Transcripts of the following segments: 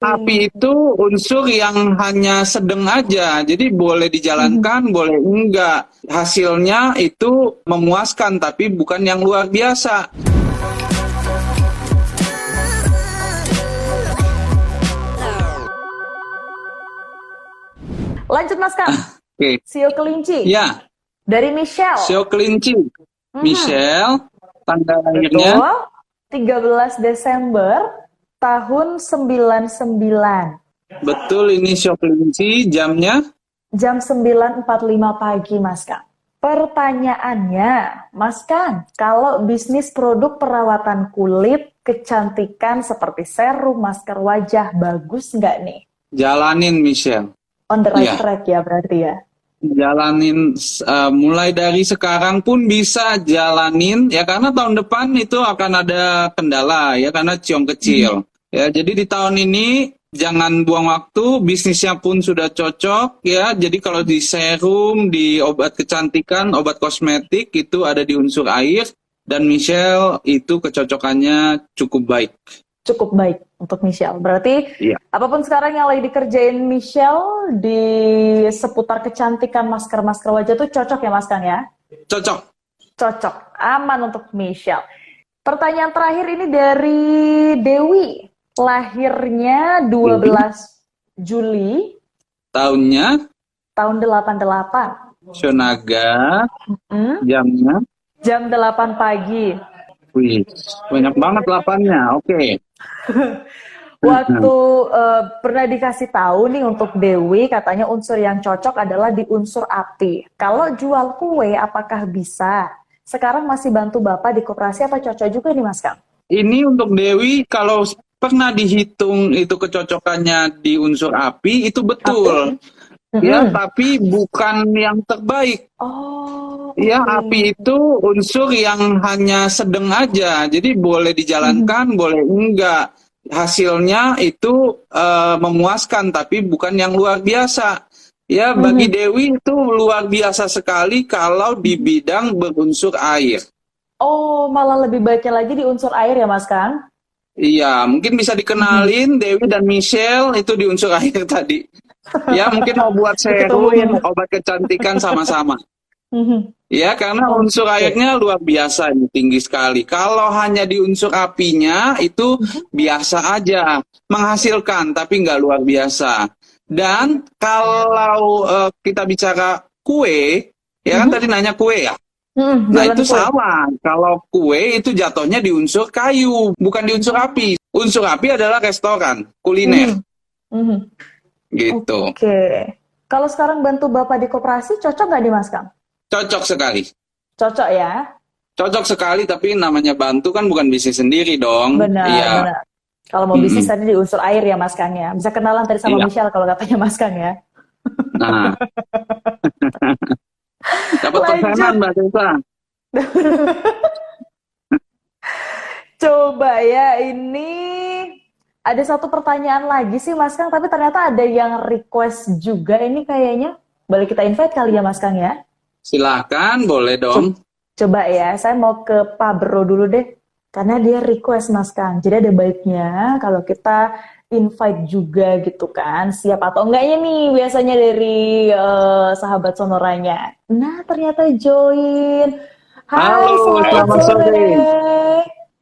api itu unsur yang hanya sedang aja, jadi boleh dijalankan, hmm. boleh enggak. Hasilnya itu memuaskan, tapi bukan yang luar biasa. Lanjut Mas Kang. Oke. Okay. Sio kelinci. Ya. Dari Michelle. Sio kelinci. Hmm. Michelle, tanggal lahirnya 13 Desember tahun 99. Betul ini shop kelinci jamnya? Jam 9.45 pagi Mas Kang. Pertanyaannya, Mas Kang, kalau bisnis produk perawatan kulit, kecantikan seperti serum, masker wajah, bagus nggak nih? Jalanin, Michelle. On the right ya. track ya berarti ya? Jalanin uh, mulai dari sekarang pun bisa jalanin ya karena tahun depan itu akan ada kendala ya karena ciong kecil. Hmm. Ya, jadi di tahun ini jangan buang waktu, bisnisnya pun sudah cocok ya. Jadi kalau di serum, di obat kecantikan, obat kosmetik itu ada di unsur air dan Michelle itu kecocokannya cukup baik. Cukup baik untuk Michelle. Berarti iya. apa pun sekarang yang lagi dikerjain Michelle di seputar kecantikan masker-masker wajah itu cocok ya Mas Kang ya? Cocok. Cocok. Aman untuk Michelle. Pertanyaan terakhir ini dari Dewi lahirnya 12 Juli. Tahunnya? Tahun 88. Shonaga. Hmm? Jamnya? Jam 8 pagi. Wih, banyak banget delapannya. Oke. Okay. Waktu uh, pernah dikasih tahu nih untuk Dewi, katanya unsur yang cocok adalah di unsur api. Kalau jual kue, apakah bisa? Sekarang masih bantu Bapak di koperasi apa cocok juga nih Mas Kang? Ini untuk Dewi, kalau pernah dihitung itu kecocokannya di unsur api itu betul. Api. Ya, hmm. tapi bukan yang terbaik. Oh. Ya, api itu unsur yang hanya sedang aja. Jadi boleh dijalankan, hmm. boleh enggak. Hasilnya itu uh, memuaskan tapi bukan yang luar biasa. Ya, bagi hmm. Dewi itu luar biasa sekali kalau di bidang berunsur air. Oh, malah lebih baiknya lagi di unsur air ya, Mas Kang? Iya, mungkin bisa dikenalin hmm. Dewi dan Michelle itu di unsur air tadi. Ya, mungkin mau buat serum, obat kecantikan sama-sama. Hmm. Ya, karena unsur airnya luar biasa ini tinggi sekali. Kalau hanya di unsur apinya itu hmm. biasa aja, menghasilkan tapi nggak luar biasa. Dan kalau uh, kita bicara kue, ya kan tadi nanya kue ya. Hmm, nah itu kue. sama. Kalau kue itu jatuhnya di unsur kayu, bukan di unsur api. Unsur api adalah restoran, kuliner. Hmm. Hmm. Gitu. Oke. Okay. Kalau sekarang bantu Bapak di koperasi, cocok nggak di Mas Kang? Cocok sekali. Cocok ya? Cocok sekali, tapi namanya bantu kan bukan bisnis sendiri dong. Benar, iya. benar. Kalau mau bisnis mm -hmm. tadi di unsur air ya Mas Kang ya. Bisa kenalan tadi sama iya. Michelle kalau katanya Mas Kang ya. Nah. Dapat persenan Mbak Tessa. Coba ya, ini ada satu pertanyaan lagi sih Mas Kang, tapi ternyata ada yang request juga ini kayaknya. Boleh kita invite kali ya Mas Kang ya? Silakan, boleh dong. Coba ya, saya mau ke Pak Bro dulu deh. Karena dia request Mas Kang. Jadi ada baiknya kalau kita invite juga gitu kan siap atau enggaknya nih biasanya dari uh, sahabat sonoranya nah ternyata join Hai, halo selamat sore. sore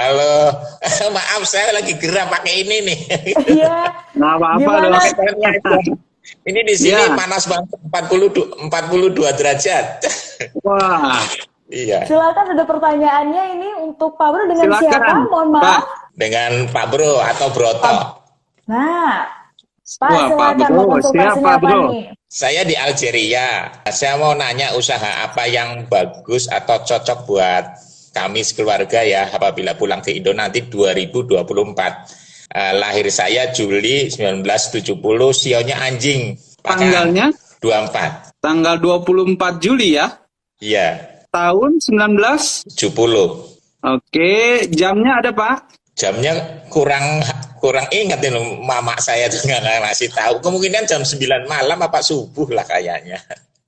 halo maaf saya lagi gerak pakai ini nih iya nggak apa-apa ini di sini ya. panas banget 40 42 derajat wah Iya. Silakan ada pertanyaannya ini untuk Pak Bro dengan Silakan. siapa? Mohon maaf. Pak. Dengan Pak Bro atau Broto. Pak, Nah, Pak, Wah, Pak Bro, siapa Bro? Nih? Saya di Algeria. Saya mau nanya usaha apa yang bagus atau cocok buat kami sekeluarga ya apabila pulang ke Indo nanti 2024. Uh, eh, lahir saya Juli 1970, sionya anjing. Tanggalnya? 24. Tanggal 24 Juli ya? Iya. Tahun 1970. Oke, jamnya ada Pak? Jamnya kurang kurang ingat ini mama saya tuh nggak ngasih tahu. Kemungkinan jam 9 malam apa subuh lah kayaknya.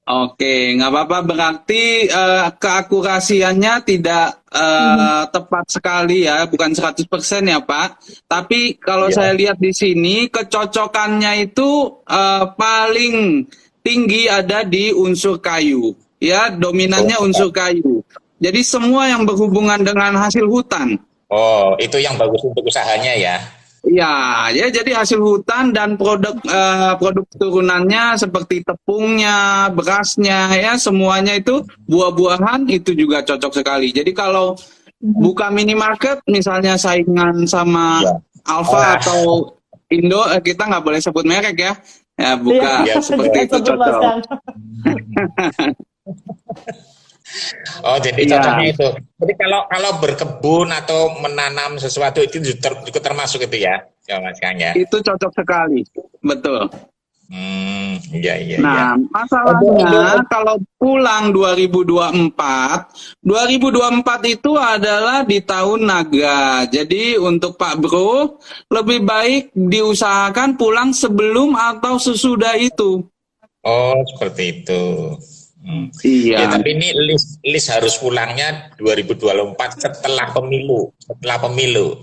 Oke, nggak apa-apa. Berarti uh, keakurasiannya tidak uh, tepat sekali ya, bukan 100% ya Pak. Tapi kalau ya. saya lihat di sini kecocokannya itu uh, paling tinggi ada di unsur kayu. Ya, dominannya oh, unsur kayu. Jadi semua yang berhubungan dengan hasil hutan. Oh, itu yang bagus untuk usahanya ya. Ya, ya jadi hasil hutan dan produk uh, produk turunannya seperti tepungnya, berasnya ya semuanya itu buah-buahan itu juga cocok sekali. Jadi kalau mhm. buka minimarket misalnya saingan sama ya. Alfa oh. atau Indo eh, kita nggak boleh sebut merek ya. Ya buka ya, seperti itu cocok. Oh, jadi iya. cocoknya itu. Jadi kalau kalau berkebun atau menanam sesuatu itu juga termasuk itu ya, ya Mas Kang ya. Itu cocok sekali, betul. Hmm, iya iya. Nah, ya. masalahnya kalau pulang 2024, 2024 itu adalah di tahun naga. Jadi untuk Pak Bro lebih baik diusahakan pulang sebelum atau sesudah itu. Oh, seperti itu. Hmm. Iya. Ya, tapi ini list list harus pulangnya 2024 setelah pemilu, setelah pemilu.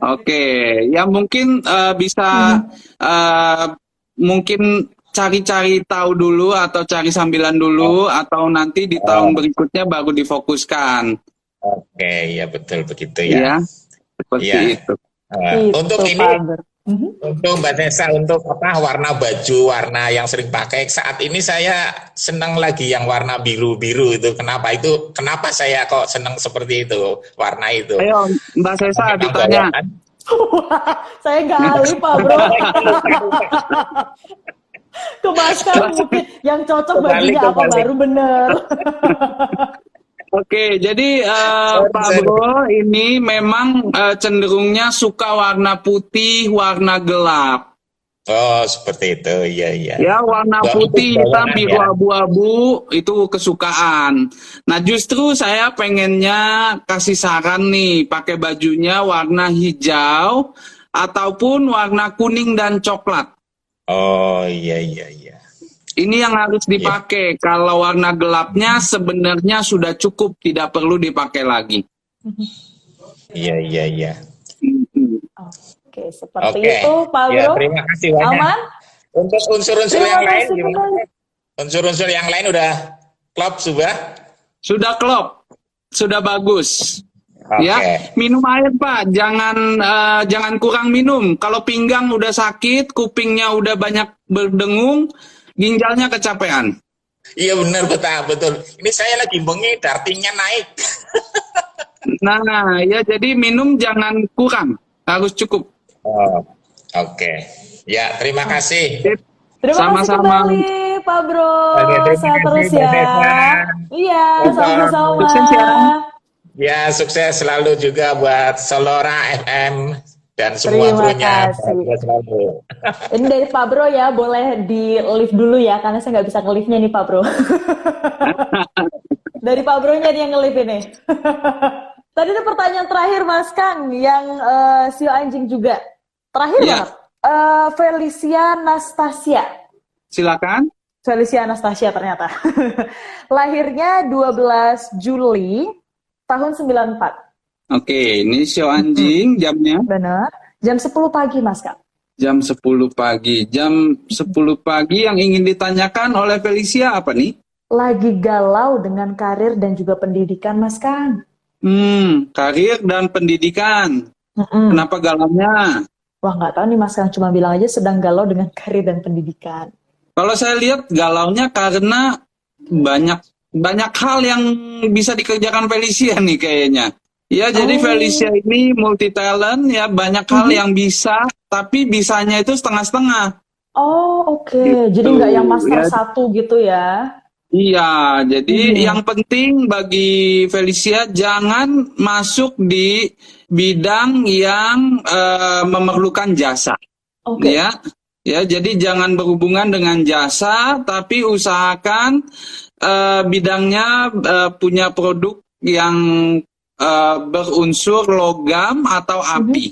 Oke, ya mungkin uh, bisa hmm. uh, mungkin cari-cari tahu dulu atau cari sambilan dulu oh. atau nanti di tahun oh. berikutnya baru difokuskan. Oke, ya betul begitu ya. Ya, seperti ya. itu. Uh, untuk ini Mm-hmm. Untuk Mbak Nesa, untuk apa warna baju, warna yang sering pakai saat ini saya senang lagi yang warna biru-biru itu. Kenapa itu? Kenapa saya kok senang seperti itu warna itu? Ayo Mbak Nesa ditanya. saya nggak ahli Pak Bro. Kebaskan mungkin yang cocok bajunya apa baru bener. Oke, jadi uh, Pak Bro ini memang uh, cenderungnya suka warna putih, warna gelap. Oh, seperti itu. Iya, iya. Ya, warna putih, hitam, biru ya. abu-abu itu kesukaan. Nah, justru saya pengennya kasih saran nih, pakai bajunya warna hijau ataupun warna kuning dan coklat. Oh, iya, iya, iya. Ini yang harus iya. dipakai. Yeah. Kalau warna gelapnya sebenarnya sudah cukup, tidak perlu dipakai lagi. Iya, iya, iya. Oke, seperti okay. itu, Pak ya, Bro. terima kasih banyak. Aman? Untuk unsur-unsur yang lain gimana? Unsur-unsur yang lain udah klop sudah? Sudah klop. Sudah bagus. Okay. Ya, minum air Pak, jangan uh, jangan kurang minum. Kalau pinggang udah sakit, kupingnya udah banyak berdengung, ginjalnya kecapean. Iya benar betul betul. Ini saya lagi bengi dartingnya naik. nah ya jadi minum jangan kurang, harus cukup. Oh, Oke, okay. ya terima kasih. Terima Sama-sama. kasih kembali Pak Bro. Sehat terus ya. Iya, sama-sama. Ya, sukses selalu juga buat Solora FM dan semua Terima kasih. Ini dari Pak Bro ya, boleh di lift dulu ya, karena saya nggak bisa nge-liftnya nih Pak Bro. dari Pak Bro-nya nih yang nge-lift ini. Tadi ada pertanyaan terakhir Mas Kang, yang uh, sio anjing juga. Terakhir ya. banget. Uh, Felicia Nastasia. Silakan. Felicia Anastasia ternyata. Lahirnya 12 Juli tahun 94. Oke, ini show anjing hmm. jamnya. Benar. Jam 10 pagi, Mas Kak. Jam 10 pagi. Jam 10 pagi yang ingin ditanyakan oleh Felicia apa nih? Lagi galau dengan karir dan juga pendidikan, Mas Kang. Hmm, karir dan pendidikan. Mm-mm. Kenapa galaunya? Wah, nggak tahu nih Mas Kang. Cuma bilang aja sedang galau dengan karir dan pendidikan. Kalau saya lihat galaunya karena banyak banyak hal yang bisa dikerjakan Felicia nih kayaknya. Ya, jadi oh. Felicia ini multi talent ya, banyak hal mm -hmm. yang bisa, tapi bisanya itu setengah-setengah. Oh, oke. Okay. Gitu. Jadi nggak yang master ya. satu gitu ya? Iya, jadi hmm. yang penting bagi Felicia jangan masuk di bidang yang uh, memerlukan jasa. Okay. Ya. Ya, jadi jangan berhubungan dengan jasa tapi usahakan uh, bidangnya uh, punya produk yang uh, berunsur logam atau mhm. api.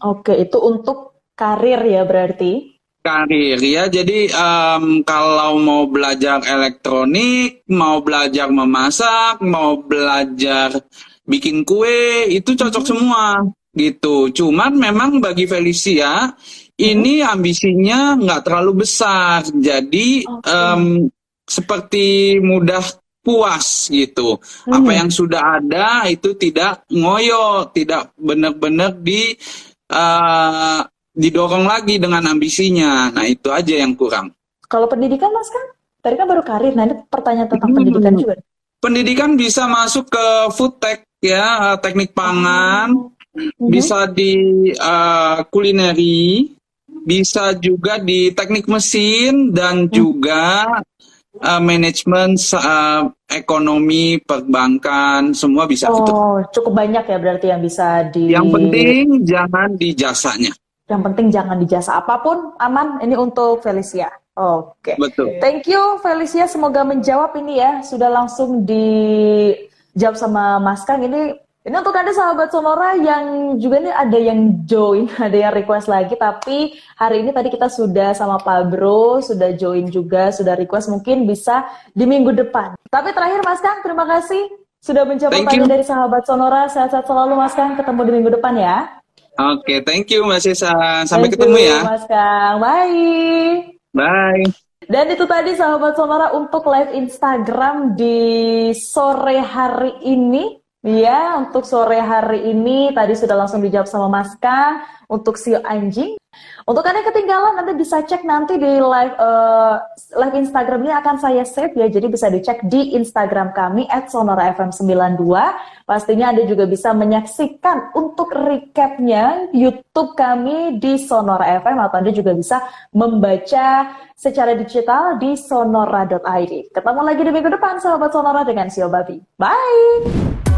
Oke, itu untuk karir ya berarti? Karir ya, jadi um, kalau mau belajar elektronik, mau belajar memasak, mau belajar bikin kue itu cocok hmm. semua gitu. Cuman memang bagi Felicia ini ambisinya nggak terlalu besar, jadi okay. um, seperti mudah puas gitu. Hmm. Apa yang sudah ada itu tidak ngoyo, tidak benar-benar di uh, didorong lagi dengan ambisinya. Nah itu aja yang kurang. Kalau pendidikan mas kan, tadi kan baru karir. Nah ini pertanyaan tentang hmm. pendidikan juga. Pendidikan bisa masuk ke food tech ya, teknik pangan, hmm. bisa di uh, kulineri, bisa juga di teknik mesin dan hmm. juga uh, manajemen uh, ekonomi perbankan semua bisa oh, gitu. cukup banyak ya berarti yang bisa di Yang penting jangan di jasanya. Yang penting jangan di jasa apa pun aman ini untuk Felicia. Oke. Okay. Betul. Thank you Felicia semoga menjawab ini ya sudah langsung dijawab sama Mas Kang ini ini untuk Anda sahabat Sonora yang juga nih ada yang join, ada yang request lagi. Tapi hari ini tadi kita sudah sama Pak Bro, sudah join juga, sudah request mungkin bisa di minggu depan. Tapi terakhir Mas Kang, terima kasih sudah menjawab pertanyaan dari sahabat Sonora. Sehat-sehat selalu Mas Kang, ketemu di minggu depan ya. Oke, okay, thank you Mbak Sisa. Sampai thank ketemu you, ya. Mas Kang, bye. Bye. Dan itu tadi sahabat Sonora untuk live Instagram di sore hari ini. Iya, untuk sore hari ini tadi sudah langsung dijawab sama Mas Kang untuk sio anjing. Untuk Anda ketinggalan nanti bisa cek nanti di live uh, live Instagram ini akan saya save ya. Jadi bisa dicek di Instagram kami @sonorafm92. Pastinya Anda juga bisa menyaksikan untuk recapnya YouTube kami di Sonora FM atau Anda juga bisa membaca secara digital di sonora.id. Ketemu lagi di minggu depan sahabat Sonora dengan Sio Babi. Bye.